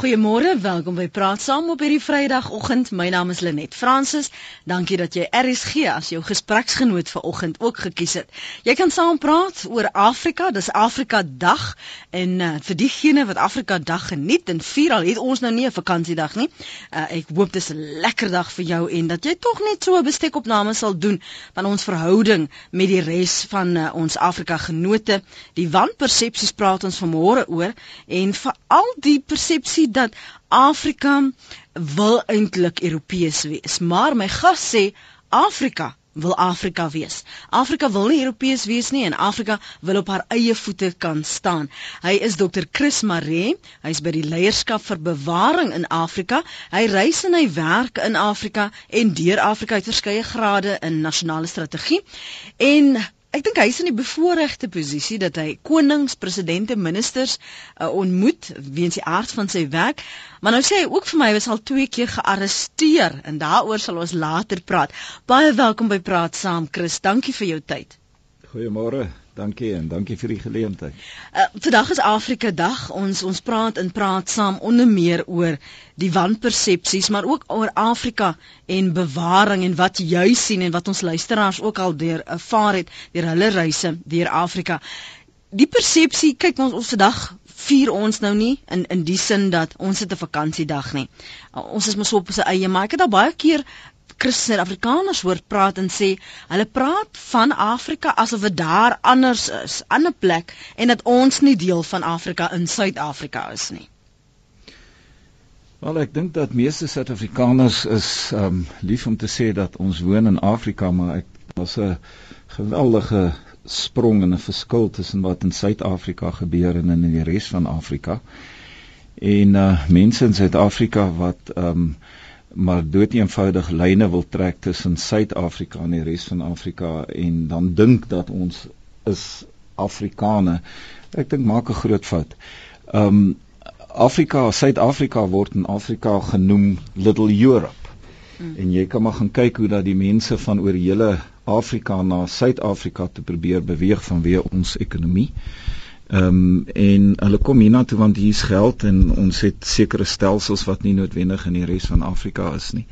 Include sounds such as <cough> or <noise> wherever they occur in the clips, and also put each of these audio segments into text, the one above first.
Goeiemôre, welkom by Praat Saam op hierdie Vrydagoggend. My naam is Lenet Fransis. Dankie dat jy RSG as jou gespreksgenoot vir oggend ook gekies het. Jy kan saam praat oor Afrika. Dis Afrika Dag en uh, vir diegene wat Afrika Dag geniet en vier al het ons nou nie 'n vakansiedag nie. Uh, ek hoop dis 'n lekker dag vir jou en dat jy tog net so 'n bestekopname sal doen van ons verhouding met die res van uh, ons Afrika genote. Die wanpersepsies praat ons vanmôre oor en veral die persepsie dat Afrika wil eintlik Europees wees, maar my gas sê Afrika wil Afrika wees. Afrika wil nie Europees wees nie en Afrika wil op haar eie voete kan staan. Hy is Dr. Chris Maree. Hy's by die leierskap vir bewaring in Afrika. Hy reis en hy werk in Afrika en deur Afrika uit verskeie grade in nasionale strategie. En Ek dink hy is in die bevoordeelde posisie dat hy konings, presidente, ministers uh, ontmoet weens die aard van sy werk. Maar nou sê hy ook vir my hy was al twee keer gearresteer en daaroor sal ons later praat. Baie welkom by Praat Saam, Chris. Dankie vir jou tyd. Goeiemôre. Dankie en dankie vir die geleentheid. Uh, vandag is Afrika Dag. Ons ons praat en praat saam onder meer oor die wanpersepsies, maar ook oor Afrika en bewaring en wat jy sien en wat ons luisteraars ook al deur ervaar het deur hulle reise deur Afrika. Die persepsie, kyk ons ons vandag vier ons nou nie in in die sin dat ons het 'n vakansiedag nie. Uh, ons is mos op ons eie, maar ek het al baie keer Christen Afrikaners hoor praat en sê hulle praat van Afrika asof dit daar anders is, 'n ander plek en dat ons nie deel van Afrika in Suid-Afrika is nie. Wel ek dink dat meeste Suid-Afrikaners is um lief om te sê dat ons woon in Afrika, maar ek daar's 'n geweldige sprong en 'n verskil tussen wat in Suid-Afrika gebeur en in die res van Afrika. En uh mense in Suid-Afrika wat um maar dood eenvoudig lyne wil trek tussen Suid-Afrika en die res van Afrika en dan dink dat ons is Afrikane. Ek dink maak 'n groot fout. Um Afrika, Suid-Afrika word in Afrika genoem Little Europe. Hmm. En jy kan maar gaan kyk hoe dat die mense van oor hele Afrika na Suid-Afrika te probeer beweeg vanweë ons ekonomie. Ehm um, en hulle kom hiernatoe want hier's geld en ons het sekere stelsels wat nie noodwendig in die res van Afrika is nie.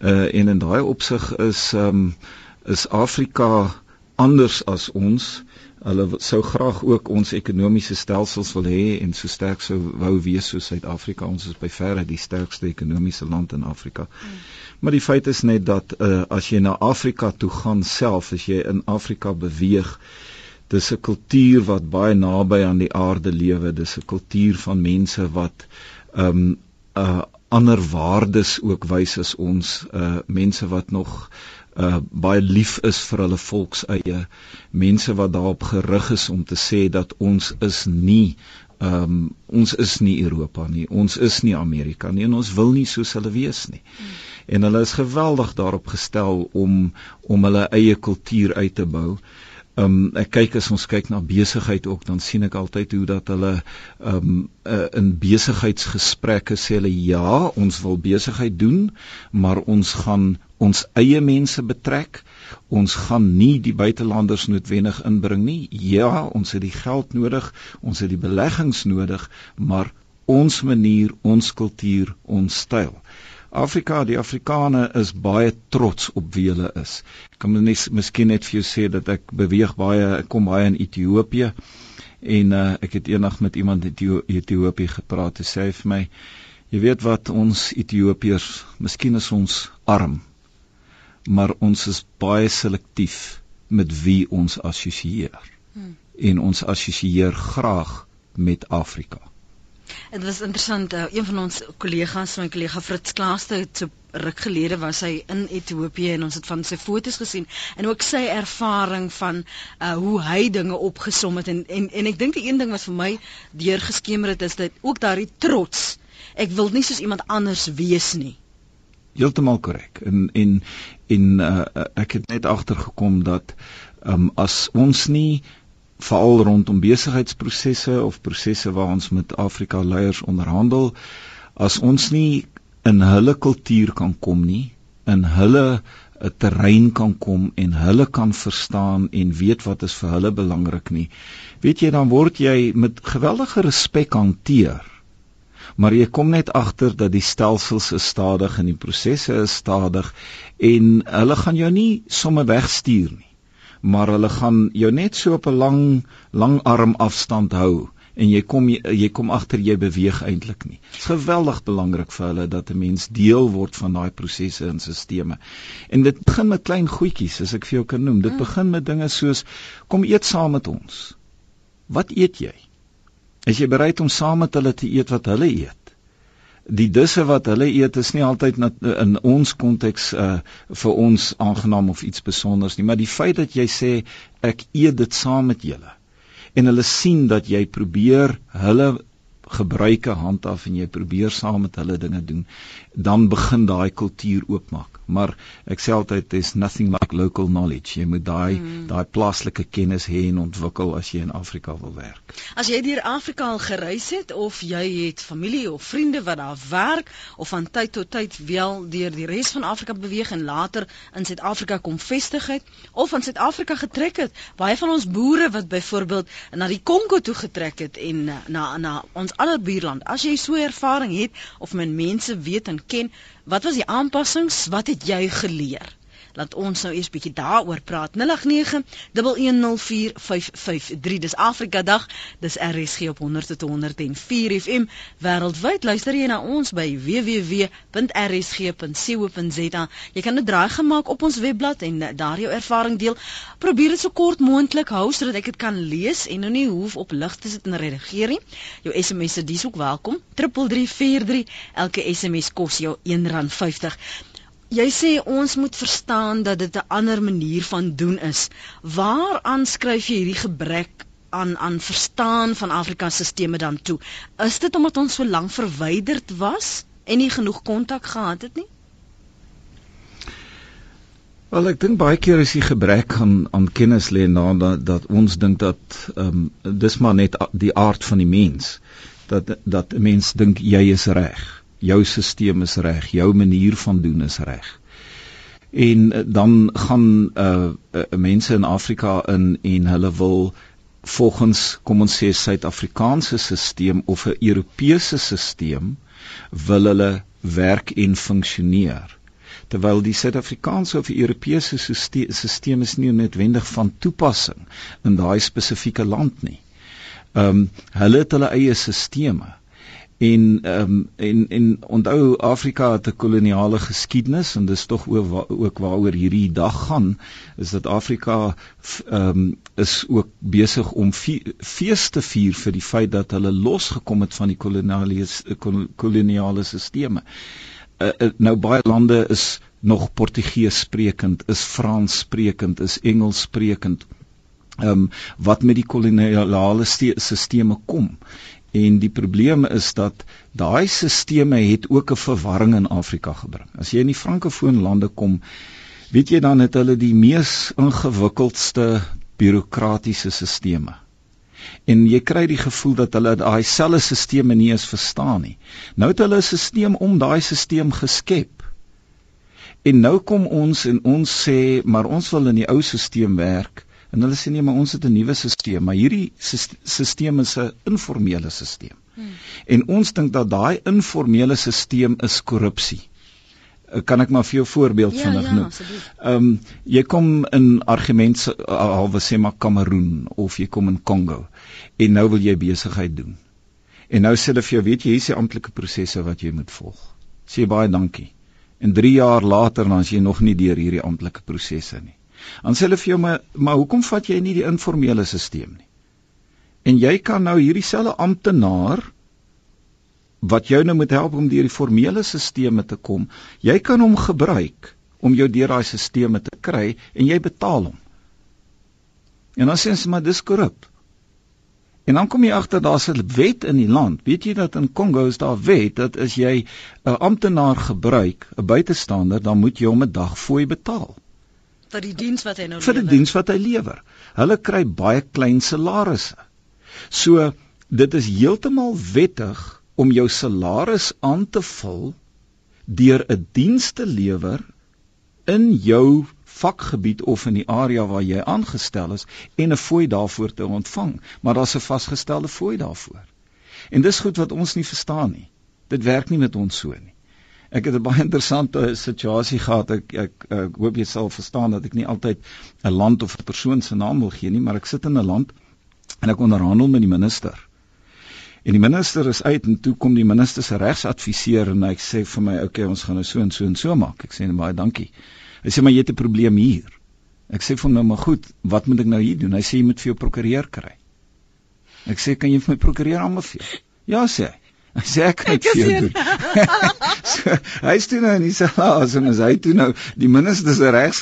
Uh en in daai opsig is ehm um, is Afrika anders as ons. Hulle sou graag ook ons ekonomiese stelsels wil hê en so sterk sou wou wees soos Suid-Afrika. Ons is by verre die sterkste ekonomiese land in Afrika. Mm. Maar die feit is net dat uh as jy na Afrika toe gaan self, as jy in Afrika beweeg, dis 'n kultuur wat baie naby aan die aarde lewe. Dis 'n kultuur van mense wat ehm um, uh ander waardes ook wys as ons uh mense wat nog uh baie lief is vir hulle volks eie mense wat daarop gerig is om te sê dat ons is nie ehm um, ons is nie Europa nie. Ons is nie Amerika nie en ons wil nie soos hulle wees nie. Hmm. en hulle is geweldig daarop gestel om om hulle eie kultuur uit te bou. Ehm um, ek kyk as ons kyk na besigheid ook dan sien ek altyd hoe dat hulle ehm um, uh, in besigheidsgesprekke sê hulle ja, ons wil besigheid doen, maar ons gaan ons eie mense betrek. Ons gaan nie die buitelanders noodwendig inbring nie. Ja, ons het die geld nodig, ons het die beleggings nodig, maar ons manier, ons kultuur, ons styl. Afrika, die Afrikane is baie trots op wie hulle is. Ek kan net miskien net vir jou sê dat ek beweeg baie, ek kom baie in Ethiopië en uh, ek het eendag met iemand in Ethiopië gepraat en sê hy vir my, jy weet wat ons Ethiopiërs, miskien is ons arm, maar ons is baie selektief met wie ons assosieer. Hmm. En ons assosieer graag met Afrika. Dit was interessant. Uh, een van ons kollegas, my kollega Fritz Klaaste, het so ruk gelede was hy in Ethiopië en ons het van sy foto's gesien en ook sy ervaring van uh, hoe hy dinge opgesom het en en, en ek dink die een ding wat vir my deurgeskemer het is dat ook daardie trots. Ek wil nie soos iemand anders wees nie. Heeltemal korrek. En en en uh, ek het net agtergekom dat um, as ons nie veral rondom besigheidsprosesse of prosesse waar ons met Afrika leiers onderhandel as ons nie in hulle kultuur kan kom nie in hulle 'n eh, terrein kan kom en hulle kan verstaan en weet wat is vir hulle belangrik nie weet jy dan word jy met geweldige respek hanteer. Maar jy kom net agter dat die stelsels is stadig en die prosesse is stadig en hulle gaan jou nie sommer wegstuur nie maar hulle gaan jou net so op 'n lang lang arm afstand hou en jy kom jy, jy kom agter jy beweeg eintlik nie. Dit is geweldig belangrik vir hulle dat 'n mens deel word van daai prosesse en stelsels. En dit begin met klein goedjies, as ek vir jou kan noem. Dit mm. begin met dinge soos kom eet saam met ons. Wat eet jy? Is jy bereid om saam met hulle te eet wat hulle eet? Die disse wat hulle eet is nie altyd in ons konteks uh vir ons aangenaam of iets spesiaals nie, maar die feit dat jy sê ek eet dit saam met julle en hulle sien dat jy probeer hulle gebruike handhaaf en jy probeer saam met hulle dinge doen, dan begin daai kultuur oopmaak maar ek sê altyd there's nothing like local knowledge. Jy moet daai mm. daai plaaslike kennis hê en ontwikkel as jy in Afrika wil werk. As jy deur Afrika al gereis het of jy het familie of vriende wat daar werk of van tyd tot tyd wel deur die res van Afrika beweeg en later in Suid-Afrika kom vestig het of van Suid-Afrika getrek het. Baie van ons boere wat byvoorbeeld na die Kongo toe getrek het en na na ons ander buurland. As jy so ervaring het of men mense weet en ken Wat was die aanpassings? Wat het jy geleer? Laat ons nou eers bietjie daaroor praat. 0891104553. Dis Afrika Dag. Dis RSG op 100.104 FM. Wêreldwyd luister jy na ons by www.rsg.co.za. Jy kan 'n draai gemaak op ons webblad en daar jou ervaring deel. Probeer dit so kort moontlik hou sodat ek dit kan lees en nou nie hoef op lig te sit en redigeer nie. Jou SMS se dis ook welkom. 3343. Elke SMS kos jou R1.50. Jy sê ons moet verstaan dat dit 'n ander manier van doen is. Waaraan skryf jy hierdie gebrek aan aan verstaan van Afrika se stelsels dan toe? Is dit omdat ons so lank verwyderd was en nie genoeg kontak gehad het nie? Wel ek dink baie keer is die gebrek aan aan kennis lê na dat, dat ons dink dat ehm um, dis maar net die aard van die mens dat dat 'n mens dink jy is reg jou stelsel is reg, jou manier van doen is reg. En uh, dan gaan uh, uh mense in Afrika in en hulle wil volgens kom ons sê Suid-Afrikaanse stelsel of 'n Europese stelsel wil hulle werk en funksioneer terwyl die Suid-Afrikaanse of Europese stelsel is nie noodwendig van toepassing in daai spesifieke land nie. Ehm um, hulle het hulle eie stelsels en ehm um, en en onthou Afrika het 'n koloniale geskiedenis en dis tog ook, ook waaroor hierdie dag gaan is dat Afrika ehm um, is ook besig om feeste vier vir die feit dat hulle losgekom het van die koloniale koloniale sisteme. Uh, uh, nou baie lande is nog Portugees sprekend, is Frans sprekend, is Engels sprekend. Ehm um, wat met die koloniale sisteme kom En die probleem is dat daai sisteme het ook 'n verwarring in Afrika gebring. As jy in die frankofoon lande kom, weet jy dan het hulle die mees ingewikkeldste bureaukratiese sisteme. En jy kry die gevoel dat hulle daai selfde sisteme nie eens verstaan nie. Nou het hulle 'n stelsel om daai stelsel geskep. En nou kom ons en ons sê, maar ons wil in die ou stelsel werk En hulle sê nee, maar ons het 'n nuwe stelsel, maar hierdie stelsel is 'n informele stelsel. Hmm. En ons dink dat daai informele stelsel is korrupsie. Eh, kan ek maar vir jou voorbeeld ja, vinnig ja, noem? Ehm um, jy kom in argument halwe sê maar Kameroen of jy kom in Kongo en nou wil jy besigheid doen. En nou sê hulle vir jou, weet jy, hier is die amptelike prosesse wat jy moet volg. Sê baie dankie. En 3 jaar later dan as jy nog nie deur hierdie amptelike prosesse nie. Dan sê hulle vir jou maar maar hoekom vat jy nie die informele stelsel nie? En jy kan nou hierdie selfe amptenaar wat jou nou moet help om deur die formele stelsels te kom, jy kan hom gebruik om jou deur daai stelsels te kry en jy betaal hom. En dan sê hulle maar dis korrup. En dan kom jy agter daar's 'n wet in die land. Weet jy dat in Kongo is daar wet dat as jy 'n amptenaar gebruik, 'n buitestander, dan moet jy hom 'n dag fooi betaal vir die diens wat hy nou lewer. Vir die diens wat hy lewer. Hulle kry baie klein salarisse. So dit is heeltemal wettig om jou salaris aan te vul deur 'n diens te lewer in jou vakgebied of in die area waar jy aangestel is en 'n fooi daarvoor te ontvang, maar daar's 'n vasgestelde fooi daarvoor. En dis goed wat ons nie verstaan nie. Dit werk nie met ons so nie. Ek het 'n baie interessante situasie gehad. Ek, ek ek hoop jy sal verstaan dat ek nie altyd 'n land of 'n persoon se naam wil gee nie, maar ek sit in 'n land en ek onderhandel met die minister. En die minister is uit en toe kom die minister se regsadviseur en hy sê vir my, "Oké, okay, ons gaan nou so en so en so maak." Ek sê net baie dankie. Hy sê, "Maar jy het 'n probleem hier." Ek sê vir hom nou, "Maar goed, wat moet ek nou hier doen?" Hy sê, "Jy moet vir jou prokureur kry." Ek sê, "Kan jy vir my prokureur aanbeveel?" Ja, sê hy. Sê ek kan dit vir jou doen. <laughs> so, hy steun nou in dieselfde asem as hy toe nou die minister se regs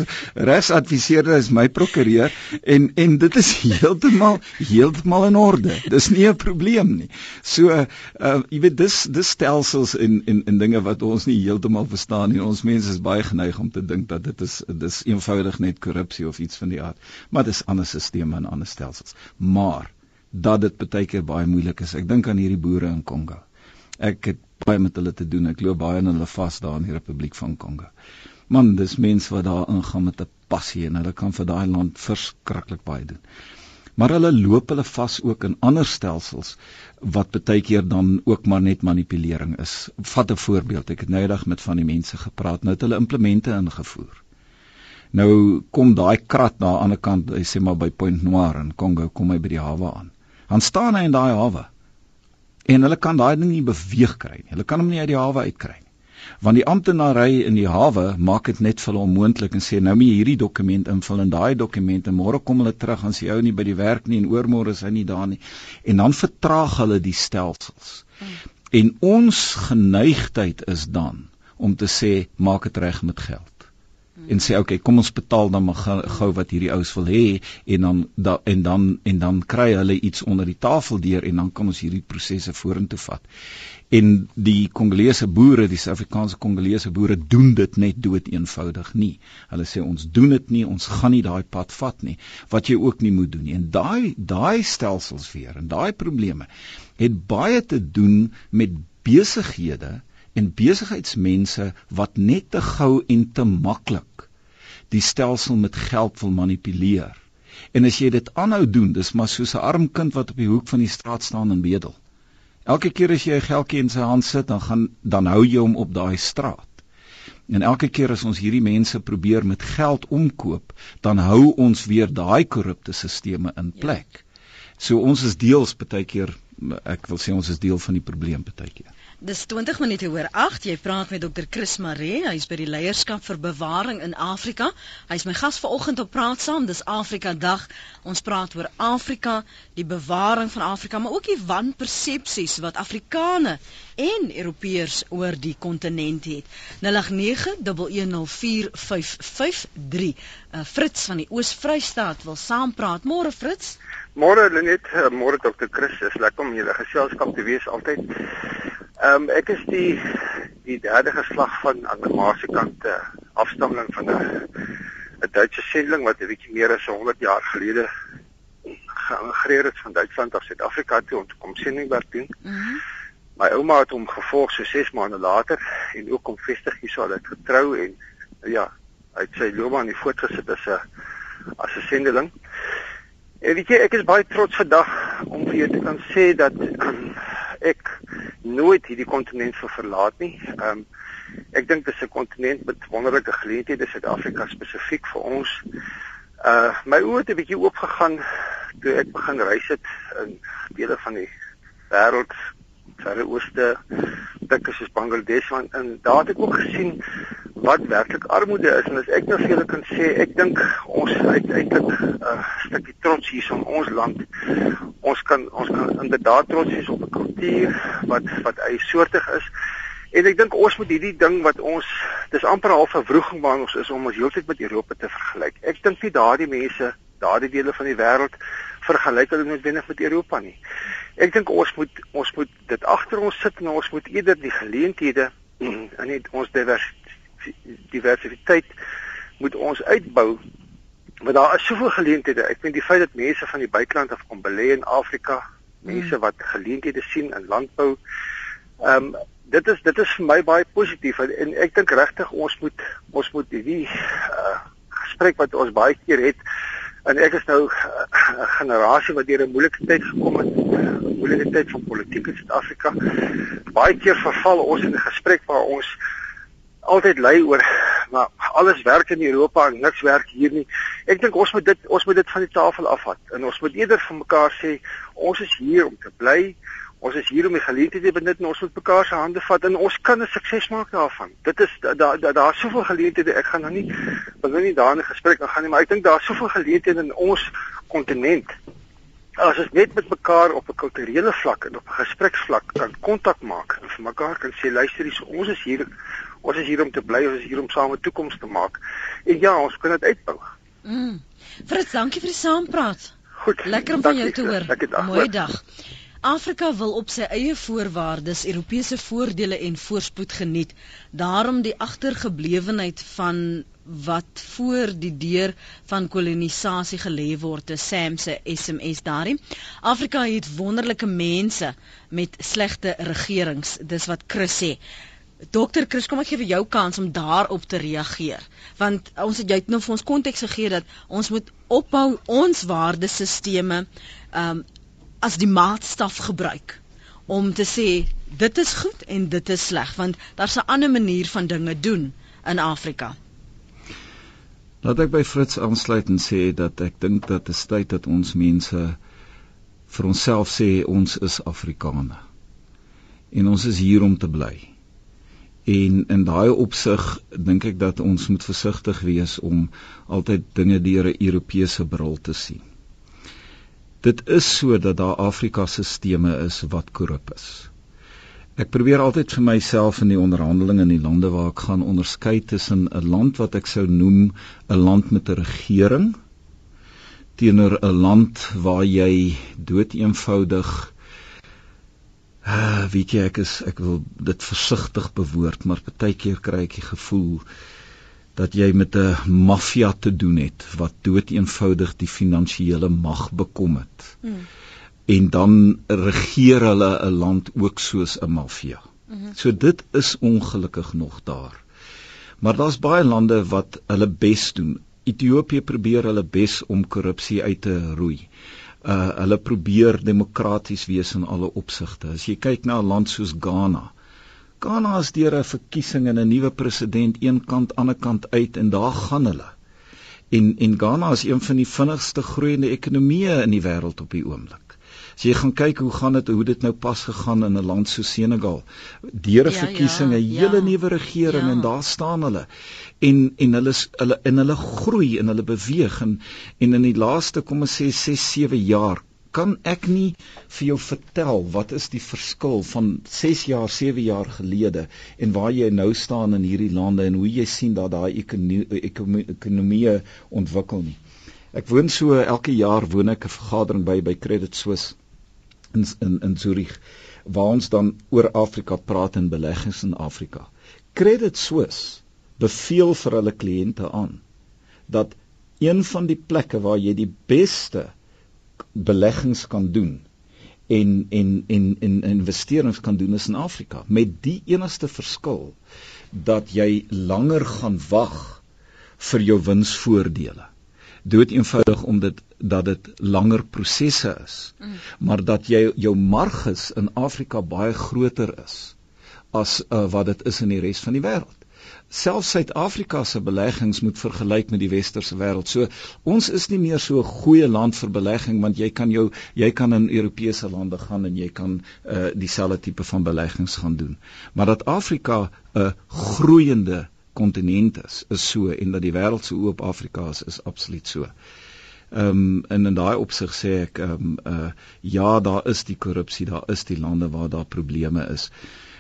regsadviseerder is my prokureur en en dit is heeltemal heeltemal in orde. Dis nie 'n probleem nie. So uh jy weet dis dis stelsels en en en dinge wat ons nie heeltemal verstaan nie. Ons mense is baie geneig om te dink dat dit is dis eenvoudig net korrupsie of iets van die aard. Maar dis ander stelsels en ander stelsels. Maar dat dit baie keer baie moeilik is. Ek dink aan hierdie boere in Kongo ek het baie met hulle te doen. Ek loop baie in hulle vas daar in die Republiek van Kongo. Man, dis mense wat daar ingaan met 'n passie en hulle kan vir daai land verskriklik baie doen. Maar hulle loop hulle vas ook in ander stelsels wat baie keer dan ook maar net manipulering is. Vat 'n voorbeeld. Ek het nou eendag met van die mense gepraat. Nou het hulle implemente ingevoer. Nou kom daai krat daar aan die ander kant, hy sê maar by Point Noir in Kongo kom hy by die hawe aan. Dan staan hy in daai hawe en hulle kan daai ding nie beweeg kry nie. Hulle kan hom nie uit die hawe uitkry nie. Want die amptenary in die hawe maak dit net vir hulle onmoontlik en sê nou moet jy hierdie dokument invul en daai dokument en môre kom hulle terug en sê ou nie by die werk nie en oormôre is hy nie daar nie. En dan vertraag hulle die stelsels. En ons geneigtheid is dan om te sê maak dit reg met geld en sê okay, kom ons betaal dan maar gou wat hierdie ouens wil hê en dan da, en dan en dan kry hulle iets onder die tafel deur en dan kan ons hierdie prosesse vorentoe vat. En die Kongolese boere, die Suid-Afrikaanse Kongolese boere doen dit net dood eenvoudig nie. Hulle sê ons doen dit nie, ons gaan nie daai pad vat nie, wat jy ook nie moet doen nie. En daai daai stelsels weer en daai probleme het baie te doen met besighede en besigheidsmense wat net te gou en te maklik die stelsel met geld wil manipuleer. En as jy dit aanhou doen, dis maar soos 'n arm kind wat op die hoek van die straat staan en bedel. Elke keer as jy 'n geldjie in sy hand sit, dan gaan dan hou jy hom op daai straat. En elke keer as ons hierdie mense probeer met geld omkoop, dan hou ons weer daai korrupte stelsels in plek. Ja. So ons is deels baie keer ek wil sê ons is deel van die probleem baie keer. Dis 20 minute oor 8. Jy praat met Dr. Chris Maree. Hy's by die leierskap vir bewaring in Afrika. Hy's my gas vanoggend op Praat Saam. Dis Afrika Dag. Ons praat oor Afrika, die bewaring van Afrika, maar ook die wanpersepsies wat Afrikane en Europeërs oor die kontinent het. 0891104553. Uh, Fritz van die Oos-Vrystaat wil saampraat. Môre Fritz. Môre Lenet, uh, môre Dr. Chris. Is lekker om julle geselskap te wees altyd. Ehm um, ek is die die derde geslag van aan die Maase kant uh, afstammeling van 'n 'n Duitse sendeling wat 'n bietjie meer as 100 jaar gelede geëmigreer het van Duitsland af Suid-Afrika toe om te kom sendingwerk doen. Mm -hmm. My ouma het hom gevolg so 6 maande later en ook kom vestig hier so al het getrou en ja, hy het sy loopbaan hier voortgesit as 'n as 'n sendeling. En weet jy, ek is baie trots vandag om vir jou te kan sê dat um, ek nooit hierdie kontinent sou verlaat nie. Ehm um, ek dink dit is 'n kontinent met wonderlike geleenthede, Suid-Afrika spesifiek vir ons. Uh my oë het 'n bietjie oopgegaan toe ek begin reis het in dele van die wêreld, Verre Ooste, dikke soos Bangladesh want en daar het ek ook gesien wat werklik armoede is en as ek nou vir julle kan sê, ek dink ons uiteindelik 'n uh, stukkie trots hier in ons land. Ons kan ons kan inderdaad trots wees op 'n kultuur wat wat eie soortig is. En ek dink ons moet hierdie ding wat ons dis amper half 'n wroging waar ons is om ons heeltyd met Europa te vergelyk. Ek dink nie daardie mense, daardie dele van die wêreld vergelyk hulle noodwendig met Europa nie. Ek dink ons moet ons moet dit agter ons sit en ons moet eerder die geleenthede <clears throat> in ons diversiteit diversiteit moet ons uitbou want daar is soveel geleenthede ek vind die feit dat mense van die buiteland af kom belê in Afrika mense hmm. wat geleenthede sien in landbou ehm um, dit is dit is vir my baie positief en, en ek dink regtig ons moet ons moet hierdie uh, gesprek wat ons baie keer het en ek is nou 'n uh, generasie wat deur 'n moeilike tyd gekom het moeilike tyd van politiek in Suid-Afrika. Baie keer verval ons in 'n gesprek waar ons altyd lei oor maar alles werk in Europa en niks werk hier nie. Ek dink ons moet dit ons moet dit van die tafel afvat en ons moet eerder vir mekaar sê ons is hier om te bly. Ons is hier om die geleenthede te benut en ons moet mekaar se hande vat en ons kan 'n sukses maak daarvan. Dit is daar daar's da, da soveel geleenthede. Ek gaan nou nie wil nou nie daar in 'n gesprek gaan nie, maar ek dink daar's soveel geleenthede in ons kontinent. As ons net met mekaar op 'n kulturele vlak en op 'n gespreksvlak kan kontak maak en vir mekaar kan sê luister ons is hier ons is hier om te bly, ons is hier om saam 'n toekoms te maak. En ja, ons kan dit uitbou. Mm. Fritz, dankie vir die saampraat. Goed. Lekker om van jou te hoor. Mooi dag. Afrika wil op sy eie voorwaardes Europese voordele en voorspoed geniet. Daarom die agtergeblewenheid van wat voor die deur van kolonisasie gelê word, te Sam se SMS daarin. Afrika het wonderlike mense met slegte regerings, dis wat Chris sê. Dokter Chris, kom ek gee vir jou kans om daarop te reageer. Want ons het jy het nou vir ons konteks gegee dat ons moet opbou ons waardesisteme um as die maatstaf gebruik om te sê dit is goed en dit is sleg want daar's 'n ander manier van dinge doen in Afrika. Laat ek by Fritz aansluit en sê dat ek dink dat dit tyd dat ons mense vir onsself sê ons is Afrikaner. En ons is hier om te bly. En in daai opsig dink ek dat ons moet versigtig wees om altyd dinge deur 'n Europese bril te sien dit is so dat daar Afrika sisteme is wat korrup is. Ek probeer altyd vir myself in die onderhandelinge in die lande waar ek gaan onderskei tussen 'n land wat ek sou noem 'n land met 'n regering teenoor 'n land waar jy doeteenvoudig uh, weet jy ek is ek wil dit versigtig bewoord maar baie keer kry ek die gevoel dat jy met 'n maffia te doen het wat doeteenvoudig die finansiële mag bekom het. Mm. En dan regeer hulle 'n land ook soos 'n maffia. Mm -hmm. So dit is ongelukkig nog daar. Maar daar's baie lande wat hulle bes doen. Ethiopië probeer hulle bes om korrupsie uit te roei. Uh hulle probeer demokraties wees in alle opsigte. As jy kyk na 'n land soos Ghana, Ghana is deur 'n verkiesing en 'n nuwe president een kant ander kant uit en daar gaan hulle. En en Ghana is een van die vinnigste groeiende ekonomieë in die wêreld op die oomblik. As jy gaan kyk hoe gaan dit hoe dit nou pas gegaan in 'n land so Senegal. Deur 'n ja, verkiesing 'n ja, hele ja, nuwe regering ja. en daar staan hulle. En en hulle hulle in hulle groei en hulle beweeg en en in die laaste kom ons sê 6 7 jaar kan ek nie vir jou vertel wat is die verskil van 6 jaar, 7 jaar gelede en waar jy nou staan in hierdie lande en hoe jy sien dat daai ekonomie, ekonomie ontwikkel nie. Ek woon so elke jaar woon ek 'n vergadering by by Credit Suisse in in in Zurich waar ons dan oor Afrika praat en beleggings in Afrika. Credit Suisse beveel vir hulle kliënte aan dat een van die plekke waar jy die beste beleggings kan doen en en en en investerings kan doen is in Afrika met die enigste verskil dat jy langer gaan wag vir jou winsvoordele. Dood eenvoudig omdat dat dit langer prosesse is. Mm. Maar dat jy jou marges in Afrika baie groter is as uh, wat dit is in die res van die wêreld selfs Suid-Afrika se beleggings moet vergelyk met die westerse wêreld. So ons is nie meer so 'n goeie land vir belegging want jy kan jou jy kan in Europese lande gaan en jy kan uh dieselfde tipe van beleggings gaan doen. Maar dat Afrika 'n groeiende kontinent is, is so en dat die wêreld se oop Afrika is, is absoluut so. Ehm um, en in daai opsig sê ek ehm um, uh ja, daar is die korrupsie, daar is die lande waar daar probleme is.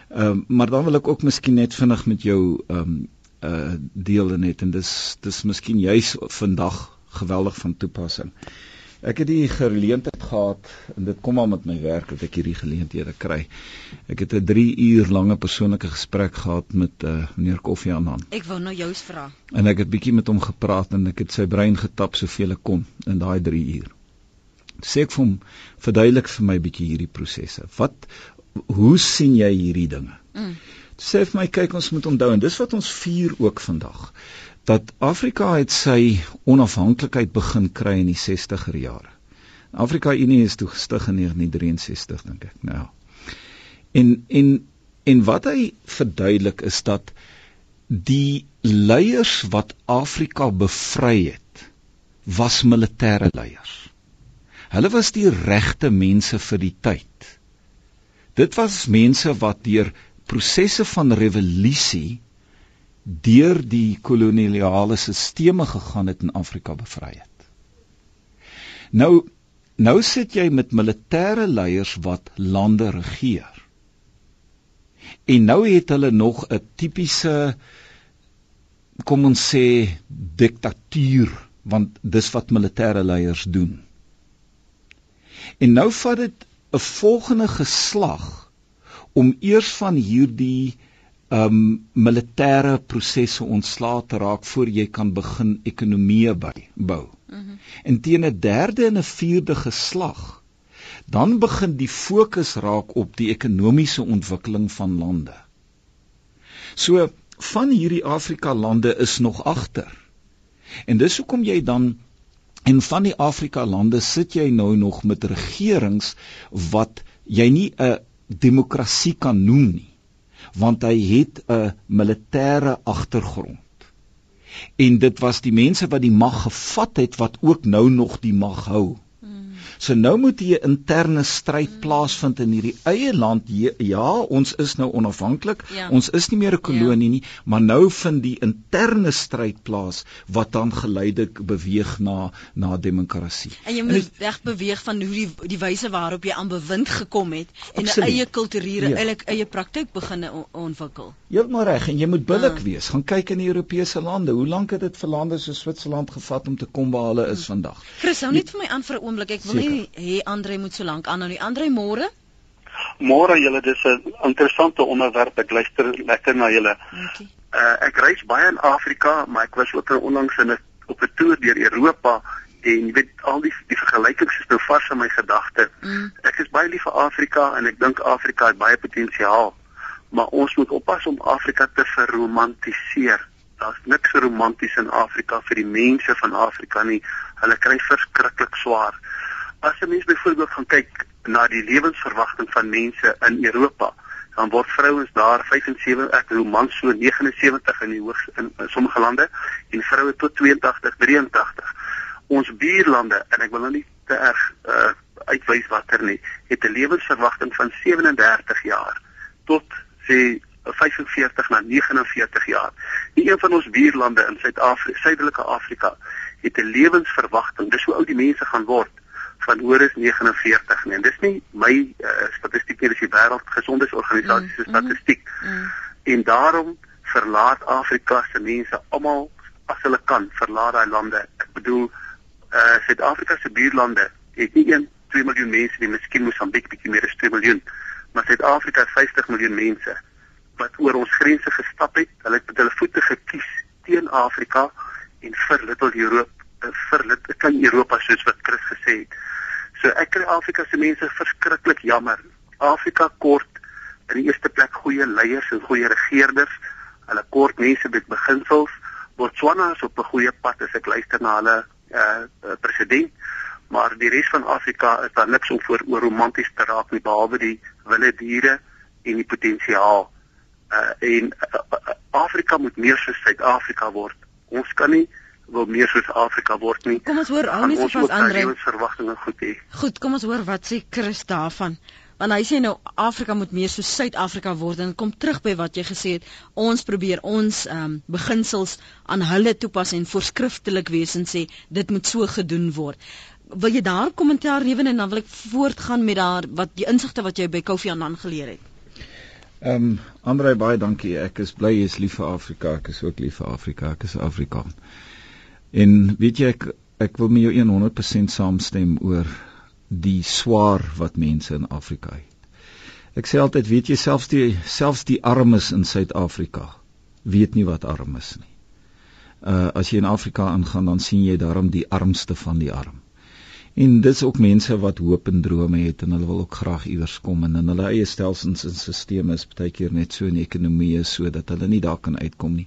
Ehm um, maar dan wil ek ook miskien net vinnig met jou ehm um, uh deel net en dis dis miskien juis vandag geweldig van toepassing. Ek het die geleentheid gehad en dit kom al met my werk dat ek hierdie geleenthede kry. Ek het 'n 3 uur lange persoonlike gesprek gehad met uh meneer Koffie Annan. Ek wou nou jou vra. En ek het bietjie met hom gepraat en ek het sy brein getap soveel ek kon in daai 3 uur. Sê ek vir hom verduidelik vir my bietjie hierdie prosesse. Wat hoe sien jy hierdie dinge? Mm. Sê vir my kyk ons moet onthou en dis wat ons vier ook vandag dat Afrika het sy onafhanklikheid begin kry in die 60er jare. Afrika Unie is toe gestig in 1963 dink ek. Nou. En en en wat hy verduidelik is dat die leiers wat Afrika bevry het was militêre leiers. Hulle was die regte mense vir die tyd. Dit was mense wat deur prosesse van revolusie deur die koloniale stelsels gegaan het in Afrika bevry het. Nou nou sit jy met militêre leiers wat lande regeer. En nou het hulle nog 'n tipiese kom ons sê diktatuur want dis wat militêre leiers doen. En nou vat dit 'n volgende geslag om eers van hierdie um militêre prosesse ontslae te raak voor jy kan begin ekonomie by bou. Mm -hmm. En teen 'n derde en 'n vierde geslag dan begin die fokus raak op die ekonomiese ontwikkeling van lande. So van hierdie Afrika lande is nog agter. En dis hoekom jy dan en van die Afrika lande sit jy nou nog met regerings wat jy nie 'n demokrasie kan noem nie want hy het 'n militêre agtergrond en dit was die mense wat die mag gevat het wat ook nou nog die mag hou So nou moet hier 'n interne stryd plaasvind in hierdie eie land. Ja, ons is nou onafhanklik. Ja. Ons is nie meer 'n kolonie ja. nie, maar nou vind die interne stryd plaas wat dan geleidelik beweeg na na demokrasie. En jy moet reg beweeg van hoe die die wyse waarop jy aan bewind gekom het en 'n eie kulturele ja. eie praktyk begin ontwikkel. Heeltemal reg en jy moet billik ja. wees. Gaan kyk in die Europese lande. Hoe lank het dit vir lande so Switserland gevat om te kom waar hulle is hm. vandag? Chris, hou net vir my aan vir 'n oomblik. Ek wil nie nie hê Andre moet so lank aanhou nie. Andre, môre? Môre julle, dis 'n interessante onderwerp. Ek luister lekker na julle. Dankie. Uh, ek reis baie in Afrika, maar ek was ook onlangs in 'n op 'n toer deur Europa en jy weet al die die vergelykings is nou vars in my gedagte. Mm. Ek is baie lief vir Afrika en ek dink Afrika het baie potensiaal, maar ons moet oppas om Afrika te verromantiseer. Daar's niks romanties in Afrika vir die mense van Afrika nie. Hulle kry verskriklik swaar. As 'n mens byvoorbeeld gaan kyk na die lewensverwagting van mense in Europa, dan word vrouens daar 75, ek bedoel mans so 79 in die hoog in, in sommige lande en vroue tot 82, 83. Ons buurlande en ek wil nou nie te erg uh, uitwys watter nie, het 'n lewensverwagting van 37 jaar tot sê 45 na 49 jaar. Nie een van ons buurlande in Suid-Afrika, Suidelike Afrika, het 'n lewensverwagting, dis hoe oud die mense gaan word van oor is 49 nie. En dis nie my uh, statistiek nie, dis die wêreldgesondheidsorganisasie se mm, statistiek. Mm, mm. En daarom verlaat Afrika se mense almal as hulle kan verlaat daai lande. Ek bedoel uh Suid-Afrika se buurlande het nie 1 2 miljoen mense nie, miskien Mosambiek bietjie meer as 2 miljoen. Maar Suid-Afrika het 50 miljoen mense wat oor ons grense gestap het. Hulle het met hulle voete gekies teen Afrika en vir Little Europe vir dit kan Europa soos wat Chris Afrika se mense verskriklik jammer. Afrika kort in die eerste plek goeie leiers en goeie regerders. Hulle kort mense met beginsels. Botswana is op 'n goeie pad as ek luister na hulle eh uh, president. Maar die res van Afrika is daar niks om voor oor romanties te raak nie behalwe die wilde diere en die potensiaal. Uh en uh, Afrika moet meer soos Suid-Afrika word. Ons kan nie wil meer soos Afrika word nie. Kom ons hoor hou net so vas Andre. Ons verwagtinge goed hê. Goed, kom ons hoor wat sê Chris daarvan. Want hy sê nou Afrika moet meer soos Suid-Afrika word en kom terug by wat jy gesê het. Ons probeer ons ehm um, beginsels aan hulle toepas en voorskriftelik wees en sê dit moet so gedoen word. Wil jy daar kommentaar lewe en dan wil ek voortgaan met daar wat die insigte wat jy by Kofi Annan geleer het. Ehm um, Andre baie dankie. Ek is bly jy is lief vir Afrika. Ek is ook lief vir Afrika. Ek is Afrikaan. En weet jy ek ek wil met jou 100% saamstem oor die swaar wat mense in Afrika het. Ek sê altyd weet jy selfs die selfs die armes in Suid-Afrika weet nie wat arm is nie. Uh as jy in Afrika ingaan dan sien jy daarom die armste van die arm. En dit's ook mense wat hoop en drome het en hulle wil ook graag iewers kom en in hulle eie stelsels en stelsels is baie keer net so in ekonomie sodat hulle nie daar kan uitkom nie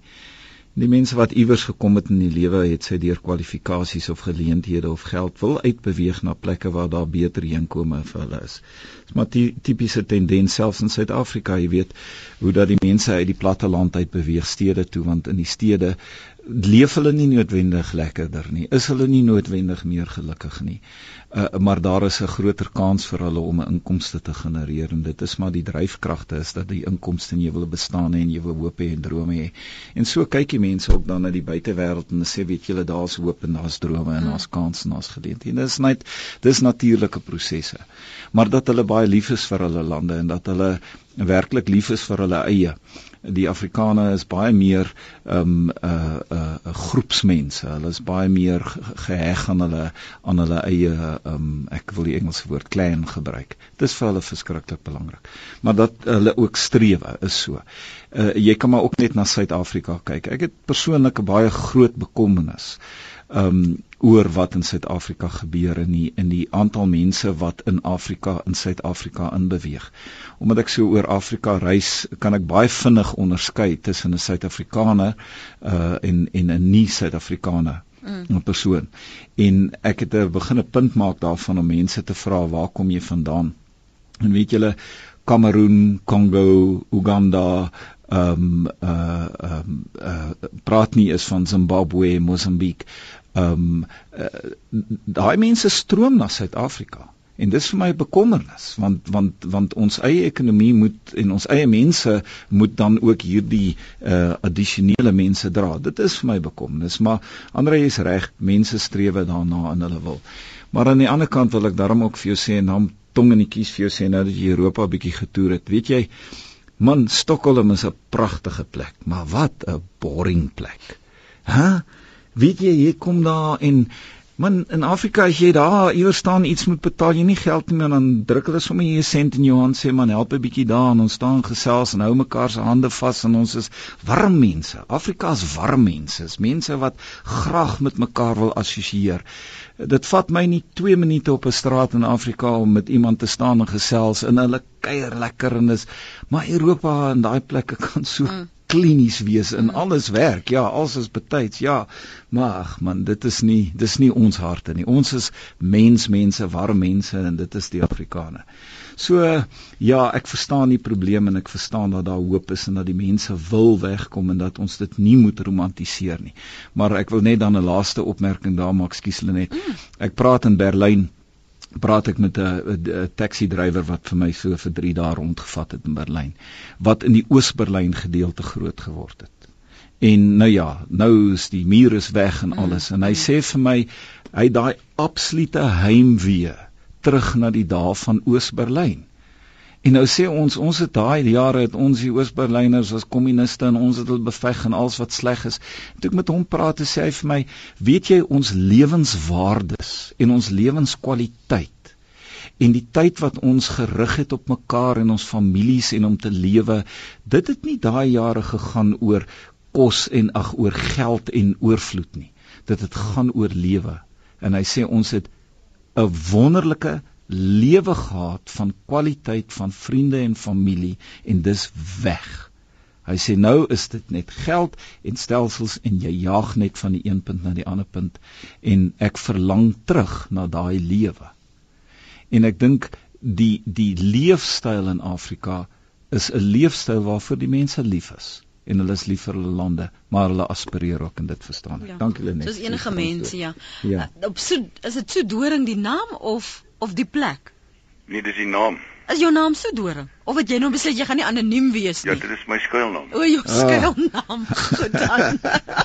Die mense wat iewers gekom het in die lewe het sy deur kwalifikasies of geleenthede of geld wil uitbeweeg na plekke waar daar beter inkomste vir hulle is. Dis maar die tipiese tendens selfs in Suid-Afrika, jy weet, hoe dat die mense uit die platte land uit beweeg stede toe want in die stede leef hulle nie noodwendig lekkerder nie. Is hulle nie noodwendig meer gelukkig nie. Uh, maar daar is 'n groter kans vir hulle om 'n inkomste te genereer en dit is maar die dryfkragte is dat die inkomste in jou wil bestaan en jy wil hoop hê en drome hê. En so kyk die mense ook dan na die buitewêreld en sê weet julle daar's hoop en daar's drome en daar's kans en daar's geleenthede. Dis net dis natuurlike prosesse. Maar dat hulle baie lief is vir hulle lande en dat hulle werklik lief is vir hulle eie die Afrikaners is baie meer um 'n uh, 'n uh, uh, groepsmense. Hulle is baie meer geheg aan hulle aan hulle eie um ek wil die Engelse woord clan gebruik. Dit is vir hulle verskriklik belangrik. Maar dat hulle ook strewe is so. Uh, jy kan maar ook net na Suid-Afrika kyk. Ek het persoonlik 'n baie groot bekommernis um oor wat in Suid-Afrika gebeur in die in die aantal mense wat in Afrika in Suid-Afrika inbeweeg. Omdat ek so oor Afrika reis, kan ek baie vinnig onderskei tussen 'n Suid-Afrikaner uh en en 'n nie Suid-Afrikaner mm. 'n persoon. En ek het 'n begin 'n punt maak daarvan om mense te vra waar kom jy vandaan? En weet julle Kameroen, Kongo, Uganda, ehm um, uh ehm um, uh praat nie is van Zimbabwe, Mosambiek ehm um, uh, daai mense stroom na Suid-Afrika en dis vir my 'n bekommernis want want want ons eie ekonomie moet en ons eie mense moet dan ook hierdie uh addisionele mense dra. Dit is vir my bekommernis, maar Andre is reg, mense streef daarna en hulle wil. Maar aan die ander kant wil ek daarom ook vir jou sê en dan tong in die kies vir jou sê nou dat jy Europa bietjie getoer het. Weet jy, man, Stockholm is 'n pragtige plek, maar wat 'n boring plek. Hæ? Huh? Weet jy jy kom daar en man in Afrika as jy daar iewers staan iets moet betaal jy nie geld nie dan druk hulle sommer jy 'n sent in jou hand sê man help 'n bietjie daar en ons staan gesels en hou mekaar se hande vas en ons is warm mense. Afrika is warm mense. Is mense wat graag met mekaar wil assosieer. Dit vat my nie 2 minute op 'n straat in Afrika om met iemand te staan en gesels en hulle kuier lekker en is maar Europa en daai plekke kan so mm klinies wees en mm. alles werk. Ja, alles is betyds. Ja. Maar ag man, dit is nie dis nie ons harte nie. Ons is mensmense, warm mense en dit is die Afrikane. So ja, ek verstaan die probleem en ek verstaan dat daar hoop is en dat die mense wil wegkom en dat ons dit nie moet romantiseer nie. Maar ek wil net dan 'n laaste opmerking daar maak, skus hulle net. Mm. Ek praat in Berlyn praat ek met 'n taxi drywer wat vir my so vir 3 dae rondgevat het in Berlyn wat in die Oos-Berlyn gedeelte groot geword het. En nou ja, nou is die muur is weg en alles en hy sê vir my hy daai absolute heimwee terug na die dae van Oos-Berlyn. En nou sê ons ons het daai jare het ons die Oos-Berlyners as kommuniste en ons het hulle beveg en alles wat sleg is. Toe ek met hom praat, sê hy vir my, weet jy ons lewenswaardes en ons lewenskwaliteit en die tyd wat ons gerig het op mekaar en ons families en om te lewe, dit het nie daai jare gegaan oor kos en ag oor geld en oorvloed nie. Dit het gaan oor lewe. En hy sê ons het 'n wonderlike lewe gehad van kwaliteit van vriende en familie en dis weg. Hy sê nou is dit net geld en stelsels en jy jaag net van die een punt na die ander punt en ek verlang terug na daai lewe. En ek dink die die leefstyl in Afrika is 'n leefstyl waarvoor die mense lief is en hulle is lief vir hulle lande, maar hulle aspireer ook en dit verstaan ek. Ja. Dankie Lenet. Soos enige mens, ja. ja. Op so is dit so doring die naam of of die plek? Nee, dis die naam. Is jou naam so doring? Of het jy nou besluit jy gaan nie anoniem wees ja, nie? Ja, dit is my skuilnaam. O, jou ah. skuilnaam. Goed dan.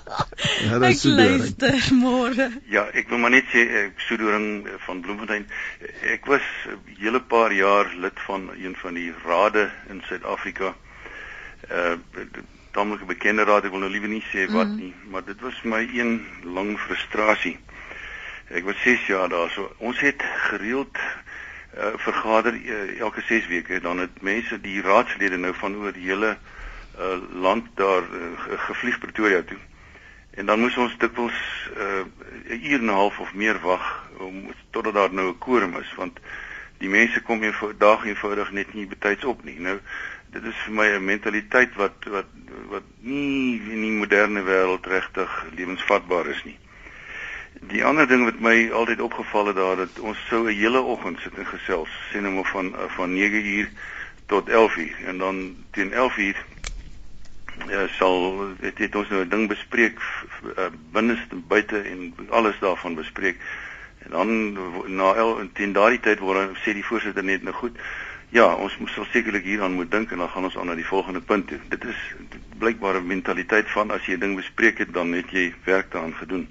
<laughs> ja, ek luister môre. Ja, ek wil maar net sê ek so doring van Bloemfontein. Ek was 'n hele paar jaar lid van een van die rade in Suid-Afrika. Uh tamelike bekende raad, ek wil nou liewer nie sê wat mm. nie, maar dit was my een lang frustrasie. Ek was 6 jaar daar. So ons het gereeld uh, vergader uh, elke 6 weke. Dan het mense die raadslede nou van oor die hele uh, land daar uh, gevlieg Pretoria toe. En dan moes ons dikwels 'n uh, uur en 'n half of meer wag om totdat daar nou 'n quorum is want die mense kom hier vir dag eenvoudig net nie betyds op nie. Nou dit is vir my 'n mentaliteit wat wat wat nie in die moderne wêreld regtig lewensvatbaar is nie. Die ander ding wat my altyd opgeval het daar dat ons sou 'n hele oggend sit en gesels, sê nou maar van van 9 uur tot 11 uur en dan teen 11 uur ja sal dit het ons nou 'n ding bespreek uh, binneste en buite en alles daarvan bespreek. En dan na el, teen daardie tyd word sê die voorsitter net nou goed. Ja, ons moet sal sekerlik hieraan moet dink en dan gaan ons aan na die volgende punt toe. Dit is blykbaar 'n mentaliteit van as jy 'n ding bespreek het, dan het jy werk daaraan gedoen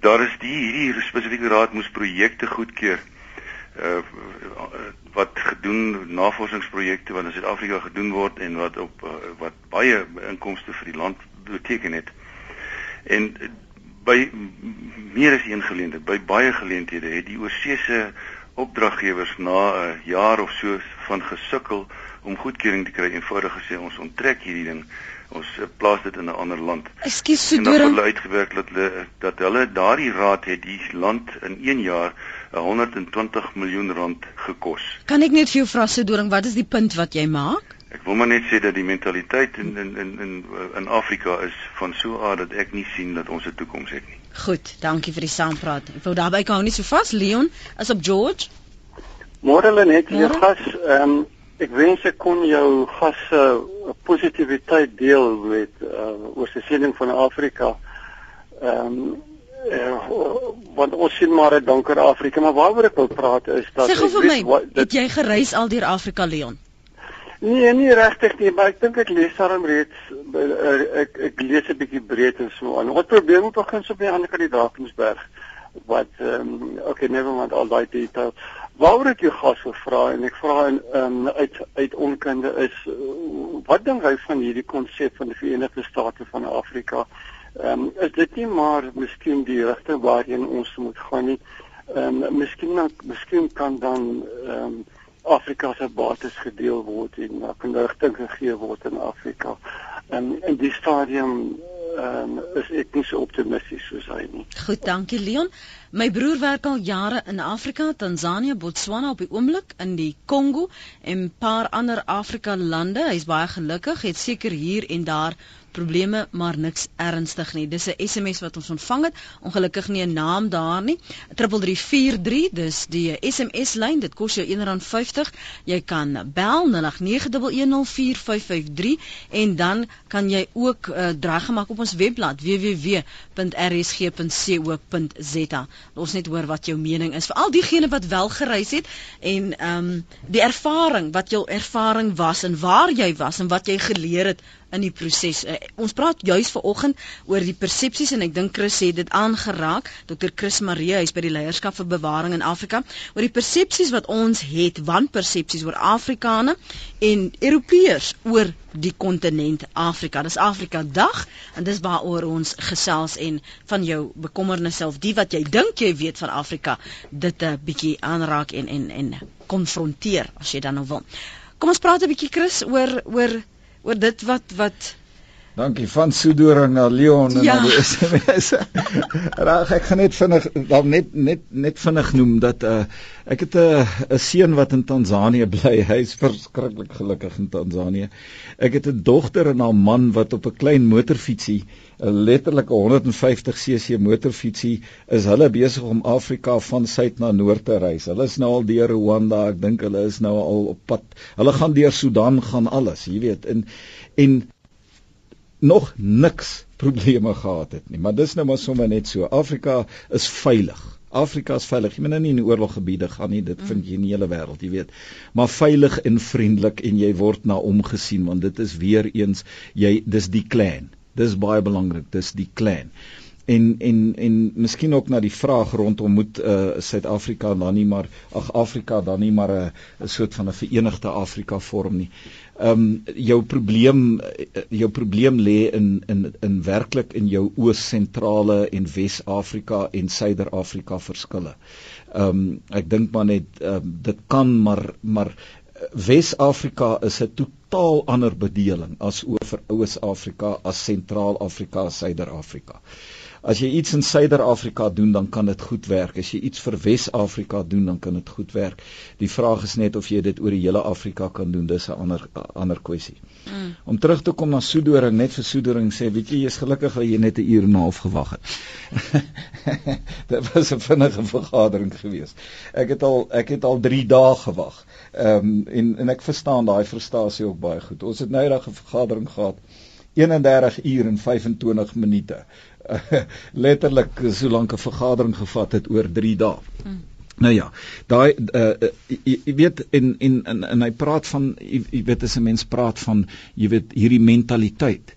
daar is die hierdie spesifieke raad moes projekte goedkeur uh wat gedoen navorsingsprojekte wat in Suid-Afrika gedoen word en wat op uh, wat baie inkomste vir die land beteken het. En by meer as een geleentheid, by baie geleenthede het die oorseese opdraggewers na 'n jaar of so van gesukkel om goedkeuring te kry eenvoudig gesê ons onttrek hierdie ding ons eh, plaas dit in 'n ander land. Ekskuus, so deur hulle uitgewerk dat hulle dat hulle daardie raad het die land in 1 jaar 120 miljoen rand gekos. Kan ek net vir jou vra se doring, wat is die punt wat jy maak? Ek wil maar net sê dat die mentaliteit in in in in in Afrika is van so 'n aard dat ek nie sien dat ons 'n toekoms het nie. Goed, dankie vir die saampraat. Ek wou daarby kan hou nie so vas. Leon, as op George. Môre hulle net weer gas. Ehm um, Ek wens ek kon jou gas se uh, positiwiteit deel met uh, oor se siening van Afrika. Ehm um, uh, want ons sien maar 'n donker Afrika, maar waaroor ek wil praat is dat Sê vir my, wat, dit, het jy gereis al deur Afrika Leon? Nee, nie regtig nie, maar ek dink ek lees daarom reeds ek ek lees 'n bietjie breed en so aan. Wat probleem begin so by aan die Drakensberg wat ehm um, okay, never mind all daai details. Waaroor ek jou gas wil vra en ek vra in um, uit uit onkunde is wat dink hy van hierdie konsep van die Verenigde State van Afrika? Ehm um, is dit nie maar miskien die rigting waarheen ons moet gaan nie? Ehm um, miskien miskien kan dan ehm um, Afrika se bates gedeel word en na 'n rigting gegee word in Afrika. En in die stadium ehm um, is ek nie so optimisties soos hy nie. Goed, dankie Leon. My broer werk al jare in Afrika, Tansanië, Botswana op die oomblik in die Kongo en 'n paar ander Afrika lande. Hy's baie gelukkig, het seker hier en daar probleme maar niks ernstig nie. Dis 'n SMS wat ons ontvang het. Ongelukkig nie 'n naam daar nie. 3343, dis die SMS lyn. Dit kos jou R1.50. Jy kan bel 0891104553 en dan kan jy ook uh, draai gemaak op ons webblad www.rsg.co.za. Ons net hoor wat jou mening is vir al diegene wat wel gereis het en ehm um, die ervaring wat jou ervaring was en waar jy was en wat jy geleer het in die proses. Uh, ons praat juis vanoggend oor die persepsies en ek dink Chris het dit aangeraak. Dr. Chris Marie is by die leierskap vir bewaring in Afrika oor die persepsies wat ons het, wanpersepsies oor Afrikane en Europeërs oor die kontinent Afrika. Dis Afrika Dag en dis waaroor ons gesels en van jou bekommernisse of die wat jy dink jy weet van Afrika dit 'n bietjie aanraak en en en konfronteer as jy dan nou wil. Kom ons praat 'n bietjie Chris oor oor oor dit wat wat Dankie van Sudora na Leon en ja. na die <laughs> SMS. Raak ek gaan net vinnig dan net net net vinnig noem dat uh, ek het 'n uh, 'n seun wat in Tansanië bly. Hy's verskriklik gelukkig in Tansanië. Ek het 'n dogter en haar man wat op 'n klein motorfietsie, 'n letterlike 150 cc motorfietsie, is hulle besig om Afrika van suid na noord te reis. Hulle is nou al deur Rwanda, ek dink hulle is nou al op pad. Hulle gaan deur Sudan gaan alles, jy weet. En en nog niks probleme gehad het nie. Maar dis nou maar sommer net so. Afrika is veilig. Afrika is veilig. Jy moet nou nie in oorloggebiede gaan nie. Dit vind jy in die hele wêreld, jy weet. Maar veilig en vriendelik en jy word na omgesien want dit is weer eens jy dis die clan. Dis baie belangrik. Dis die clan en en en miskien ook na die vraag rondom moet uh Suid-Afrika dan nie maar ag Afrika dan nie maar 'n 'n soort van 'n verenigde Afrika vorm nie. Um, jou probleem uh, jou probleem lê in in in werklik in jou oos-sentrale en Wes-Afrika en Suider-Afrika verskille. Um, ek dink maar net uh, dit kan maar maar Wes-Afrika is 'n totaal ander bedeling as oor Oos-Afrika, as Sentraal-Afrika, Suider-Afrika. As jy iets in Suider-Afrika doen, dan kan dit goed werk. As jy iets vir Wes-Afrika doen, dan kan dit goed werk. Die vraag is net of jy dit oor die hele Afrika kan doen. Dis 'n ander ander kwessie. Mm. Om terug te kom na Soedoring, net vir Soedoring sê, weet jy, jy's gelukkig dat jy net 'n uur en 'n half gewag het. <laughs> dit was 'n vinnige vergadering geweest. Ek het al ek het al 3 dae gewag. Ehm um, en en ek verstaan daai frustrasie ook baie goed. Ons het nou eendag 'n vergadering gehad 31 uur en 25 minute. <laughs> Letterlik so lank 'n vergadering gevat het oor 3 dae. Hmm. Nou ja, daai uh, jy, jy weet en en en, en hy praat van jy, jy weet as 'n mens praat van jy weet hierdie mentaliteit.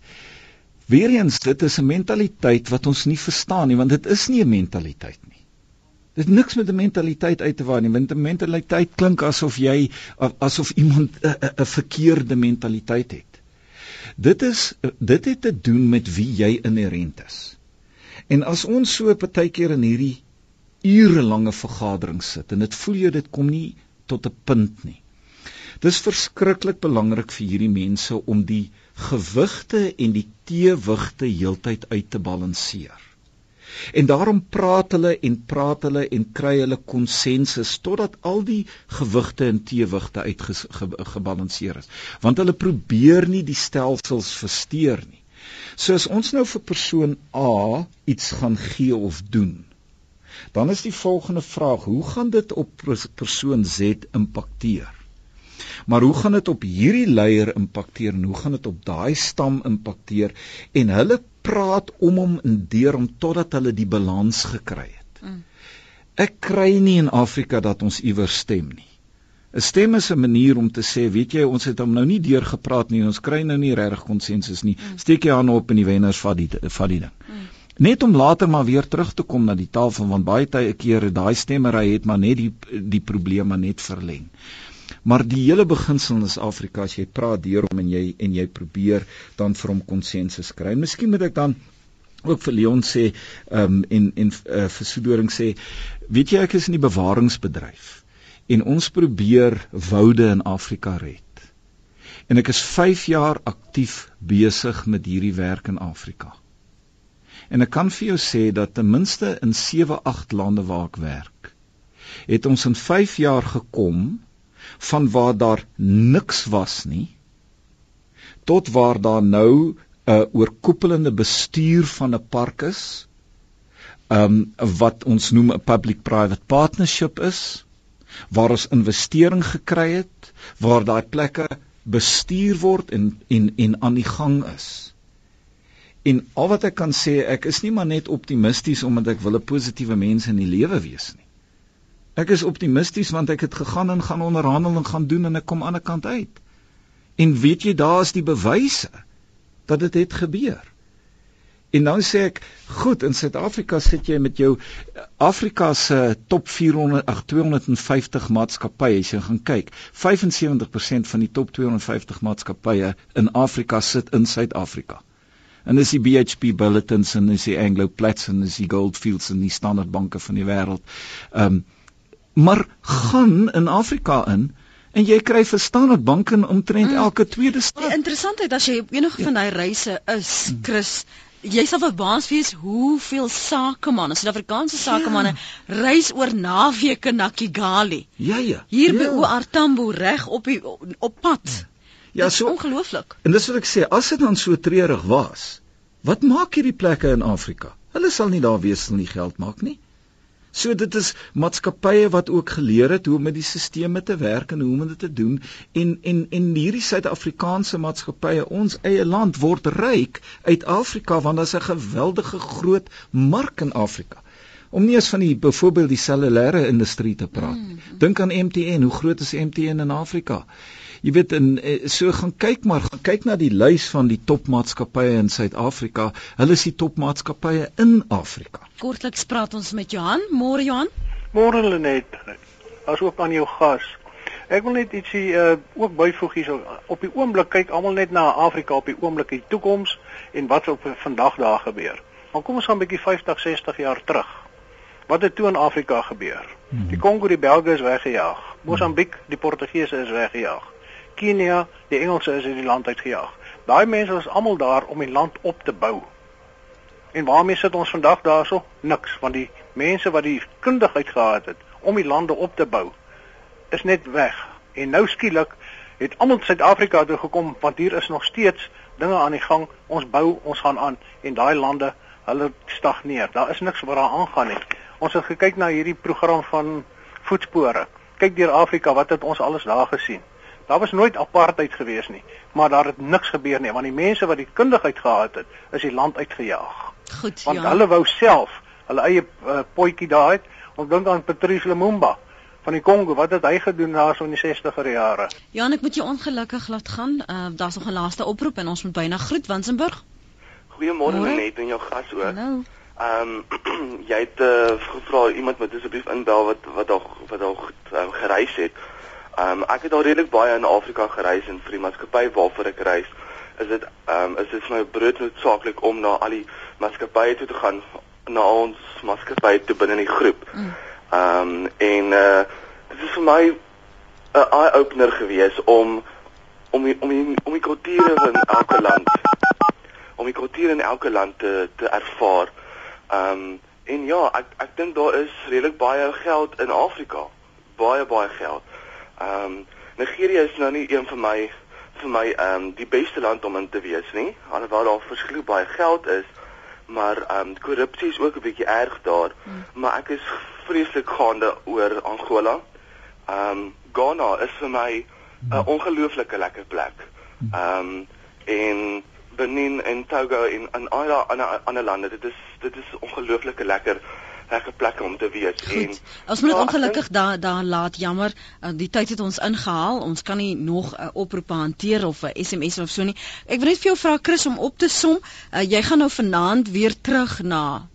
Weereens dit is 'n mentaliteit wat ons nie verstaan nie want dit is nie 'n mentaliteit nie. Dit niks met 'n mentaliteit uit te waar nie. Want 'n mentaliteit klink asof jy asof iemand 'n verkeerde mentaliteit het. Dit is dit het te doen met wie jy inherënt is. En as ons so partykeer in hierdie urelange vergadering sit en dit voel jy dit kom nie tot 'n punt nie. Dis verskriklik belangrik vir hierdie mense om die gewigte en die teewigte heeltyd uit te balanseer. En daarom praat hulle en praat hulle en kry hulle konsensus totdat al die gewigte en teewigte uitgebalanseer is. Want hulle probeer nie die stelsels versteur nie. So as ons nou vir persoon A iets gaan gee of doen, dan is die volgende vraag: hoe gaan dit op persoon Z impakteer? Maar hoe gaan dit op hierdie leier impakteer en hoe gaan dit op daai stam impakteer? En hulle praat om hom en deur hom totdat hulle die balans gekry het. Mm. Ek kry nie in Afrika dat ons iewers stem nie. 'n Stem is 'n manier om te sê, weet jy, ons het hom nou nie deurgepraat nie, ons kry nou nie regtig konsensus nie. Mm. Steek jy aan op in die wenners vat die vat die ding. Mm. Net om later maar weer terug te kom na die tafel want baie tye keer daai stemmery het maar net die die probleme net verleng. Maar die hele beginsel in Afrika as jy praat deur hom en jy en jy probeer dan vir hom konsensus kry. Miskien moet ek dan ook vir Leon sê ehm um, en en uh, vir Sodoring sê weet jy ek is in die bewaringsbedryf en ons probeer woude in Afrika red. En ek is 5 jaar aktief besig met hierdie werk in Afrika. En ek kan vir jou sê dat ten minste in 7, 8 lande waar ek werk, het ons in 5 jaar gekom van waar daar niks was nie tot waar daar nou 'n uh, oorkoepelende bestuur van 'n park is um wat ons noem 'n public private partnership is waar ons investering gekry het waar daai plekke bestuur word en en en aan die gang is. En al wat ek kan sê ek is nie maar net optimisties omdat ek wil 'n positiewe mens in die lewe wees nie Ek is optimisties want ek het gegaan en gaan onderhandel en gaan doen en ek kom aan die ander kant uit. En weet jy, daar is die bewyse dat dit het gebeur. En dan sê ek, goed, in Suid-Afrika sit jy met jou Afrika se top 400 ag 250 maatskappye as jy gaan kyk. 75% van die top 250 maatskappye in Afrika sit in Suid-Afrika. En dis die BHP Bulletins en dis die Anglo Plats en dis die Goldfields en die Standard banke van die wêreld. Ehm um, maar gaan in Afrika in en jy kry verstaan dat banke omtrent mm. elke tweede stad. Die interessantheid as jy op enige ja. van daai reise is, mm. Chris, jy sal verbaas wees hoeveel sakemanne, Suid-Afrikaanse sakemanne ja. reis oor naweke na Kigali. Ja ja. Hier ja. by OR Tambo reg op die op pad. Ja, ja so ongelooflik. En dis wat ek sê, as dit dan so treurig was, wat maak hierdie plekke in Afrika? Hulle sal nie daar wees nie geld maak nie. So dit is maatskappye wat ook geleer het hoe om met die sisteme te werk en hoe om dit te doen en en en hierdie Suid-Afrikaanse maatskappye ons eie land word ryk uit Afrika want daar's 'n geweldige groot mark in Afrika. Om nie eens van die byvoorbeeld die cellulêre industrie te praat. Mm -hmm. Dink aan MTN, hoe groot is MTN in Afrika? Jy weet en eh, so gaan kyk maar gaan kyk na die lys van die topmaatskappye in Suid-Afrika. Hulle is die topmaatskappye in Afrika. Kortliks praat ons met Johan. Môre Johan. Môre Lenet. As ook aan jou gas. Ek wil net ietsie uh, ook byvoeg hier op die oomblik kyk almal net na Afrika op die oomblik die toekoms en wat op vandag daar gebeur. Maar kom ons gaan 'n bietjie 50, 60 jaar terug. Wat het toe in Afrika gebeur? Hmm. Die Kongo, die Belge is weggejaag. Mosambiek, die Portugese is weggejaag. Kenia, die Engelse is uit die land uitgejaag. Daai mense was almal daar om die land op te bou. En waarmee sit ons vandag daarso? Niks, want die mense wat die kundigheid gehad het om die lande op te bou, is net weg. En nou skielik het almal Suid-Afrika toe gekom want hier is nog steeds dinge aan die gang. Ons bou, ons gaan aan en daai lande, hulle stagneer. Daar is niks wat daar aangaan nie. Ons het gekyk na hierdie program van voetspore. Kyk deur Afrika, wat het ons alles daar gesien? Daar was nooit apartheid gewees nie, maar daar het niks gebeur nie want die mense wat die kundigheid gehad het, is die land uitgejaag. Goed, want ja. hulle wou self hulle eie uh, potjie daai het. Ons dink aan Patrice Lumumba van die Kongo. Wat het hy gedoen daar so in die 60er jare? Ja, ek moet jou ongelukkig laat gaan. Uh, Daar's nog 'n laaste oproep en ons moet byna groet Wansenburg. Goeiemôre net en jou gas ook. Hallo. Ehm um, <clears throat> jy het uh, gevra iemand moet asseblief inbel wat wat al wat al um, gereis het. Ehm um, ek het al redelik baie in Afrika gereis en vir die maatskappy waarvoor ek reis, is dit ehm um, is dit vir my brood noodsaaklik om na al die maatskappye toe te gaan na ons maatskappy toe binne die groep. Ehm um, en uh dit is vir my 'n eye opener gewees om om die, om die, om die kulture in elke land om die kultuur in elke land te te ervaar. Ehm um, en ja, ek ek dink daar is redelik baie geld in Afrika. Baie baie geld. Ehm um, Nigerië is nou nie een van my vir my ehm um, die beste land om in te wees nie. Alhoewel daar verskriklik baie geld is, maar ehm um, korrupsie is ook 'n bietjie erg daar. Hmm. Maar ek is vreeslik gaande oor Angola. Ehm um, Ghana is vir my 'n ongelooflike lekker plek. Ehm um, en Benin en Togo en en al die ander ander lande. Dit is dit is ongelooflike lekker lekker plekke om te wees Goed. en Ons moet ek ongelukkig daar daar laat jammer. Uh, die tyd het ons ingehaal. Ons kan nie nog 'n uh, oproep hanteer of 'n SMS of so nie. Ek wil net vir jou vra Chris om op te som. Uh, jy gaan nou vanaand weer terug na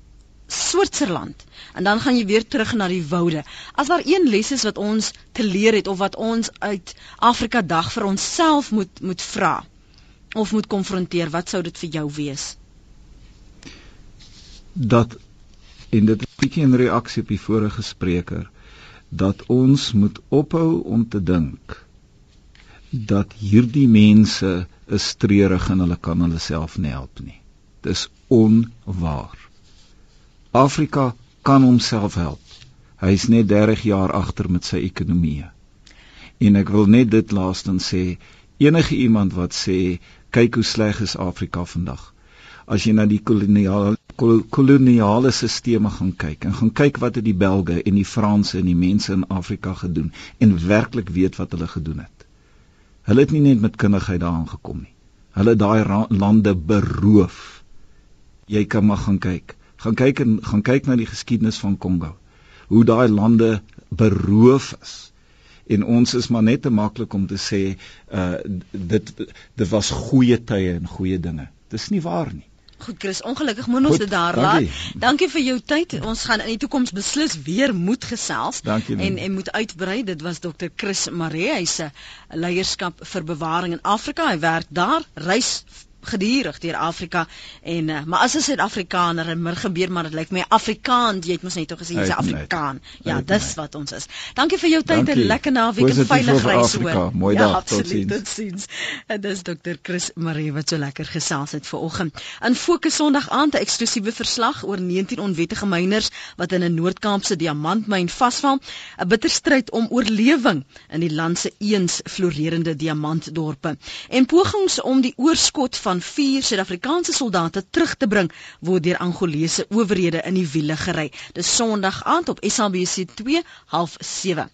Switserland en dan gaan jy weer terug na die woude. As daar een les is wat ons te leer het of wat ons uit Afrika dag vir onsself moet moet vra of moet konfronteer, wat sou dit vir jou wees? dat en dit is bietjie in reaksie op die vorige spreker dat ons moet ophou om te dink dat hierdie mense is treurig en hulle kan hulle self nie help nie. Dis onwaar. Afrika kan homself help. Hy's net 30 jaar agter met sy ekonomie. En ek wil net dit laastens sê, enige iemand wat sê kyk hoe sleg is Afrika vandag. As jy na die koloniale kol, koloniale sisteme gaan kyk en gaan kyk wat het die Belge en die Franse en die mense in Afrika gedoen en werklik weet wat hulle gedoen het. Hulle het nie net met kundigheid daaraan gekom nie. Hulle het daai lande beroof. Jy kan maar gaan kyk. Gaan kyk en gaan kyk na die geskiedenis van Kongo. Hoe daai lande beroof is. En ons is maar net te maklik om te sê uh dit dit was goeie tye en goeie dinge. Dis nie waar nie. Goed Chris, ongelukkig moet ons dit daar dankie. laat. Dankie vir jou tyd. Ons gaan in die toekoms beslis weer moet gesels Dankie, en en moet uitbrei. Dit was Dr. Chris Maree, hy's 'n leierskap vir bewaring in Afrika. Hy werk daar, reis gedurig deur Afrika en uh, maar as 'n Suid-Afrikaner en mir gebeur maar dit lyk my Afrikaans, jy het mos net gesê jy's 'n. Afrikaan. Ja, Uit dis my. wat ons is. Dankie vir jou tyd en lekker naweek en veilig reis hoor. Mooi ja, dag. Absoluut. Totsiens. En dis Dr. Chris Marie wat so lekker gesels het vanoggend. In Fokus Sondag aand 'n eksklusiewe verslag oor 19 onwettige myners wat in 'n Noord-Kaapse diamantmyn vasval. 'n Bitter stryd om oorlewing in die land se eens florerende diamantdorpe. En pogings om die oorskot van 4 Suid-Afrikaanse soldate terug te bring word deur Angolese owerhede in die wiele gery. Dis Sondag aand op SABC 2 half 7.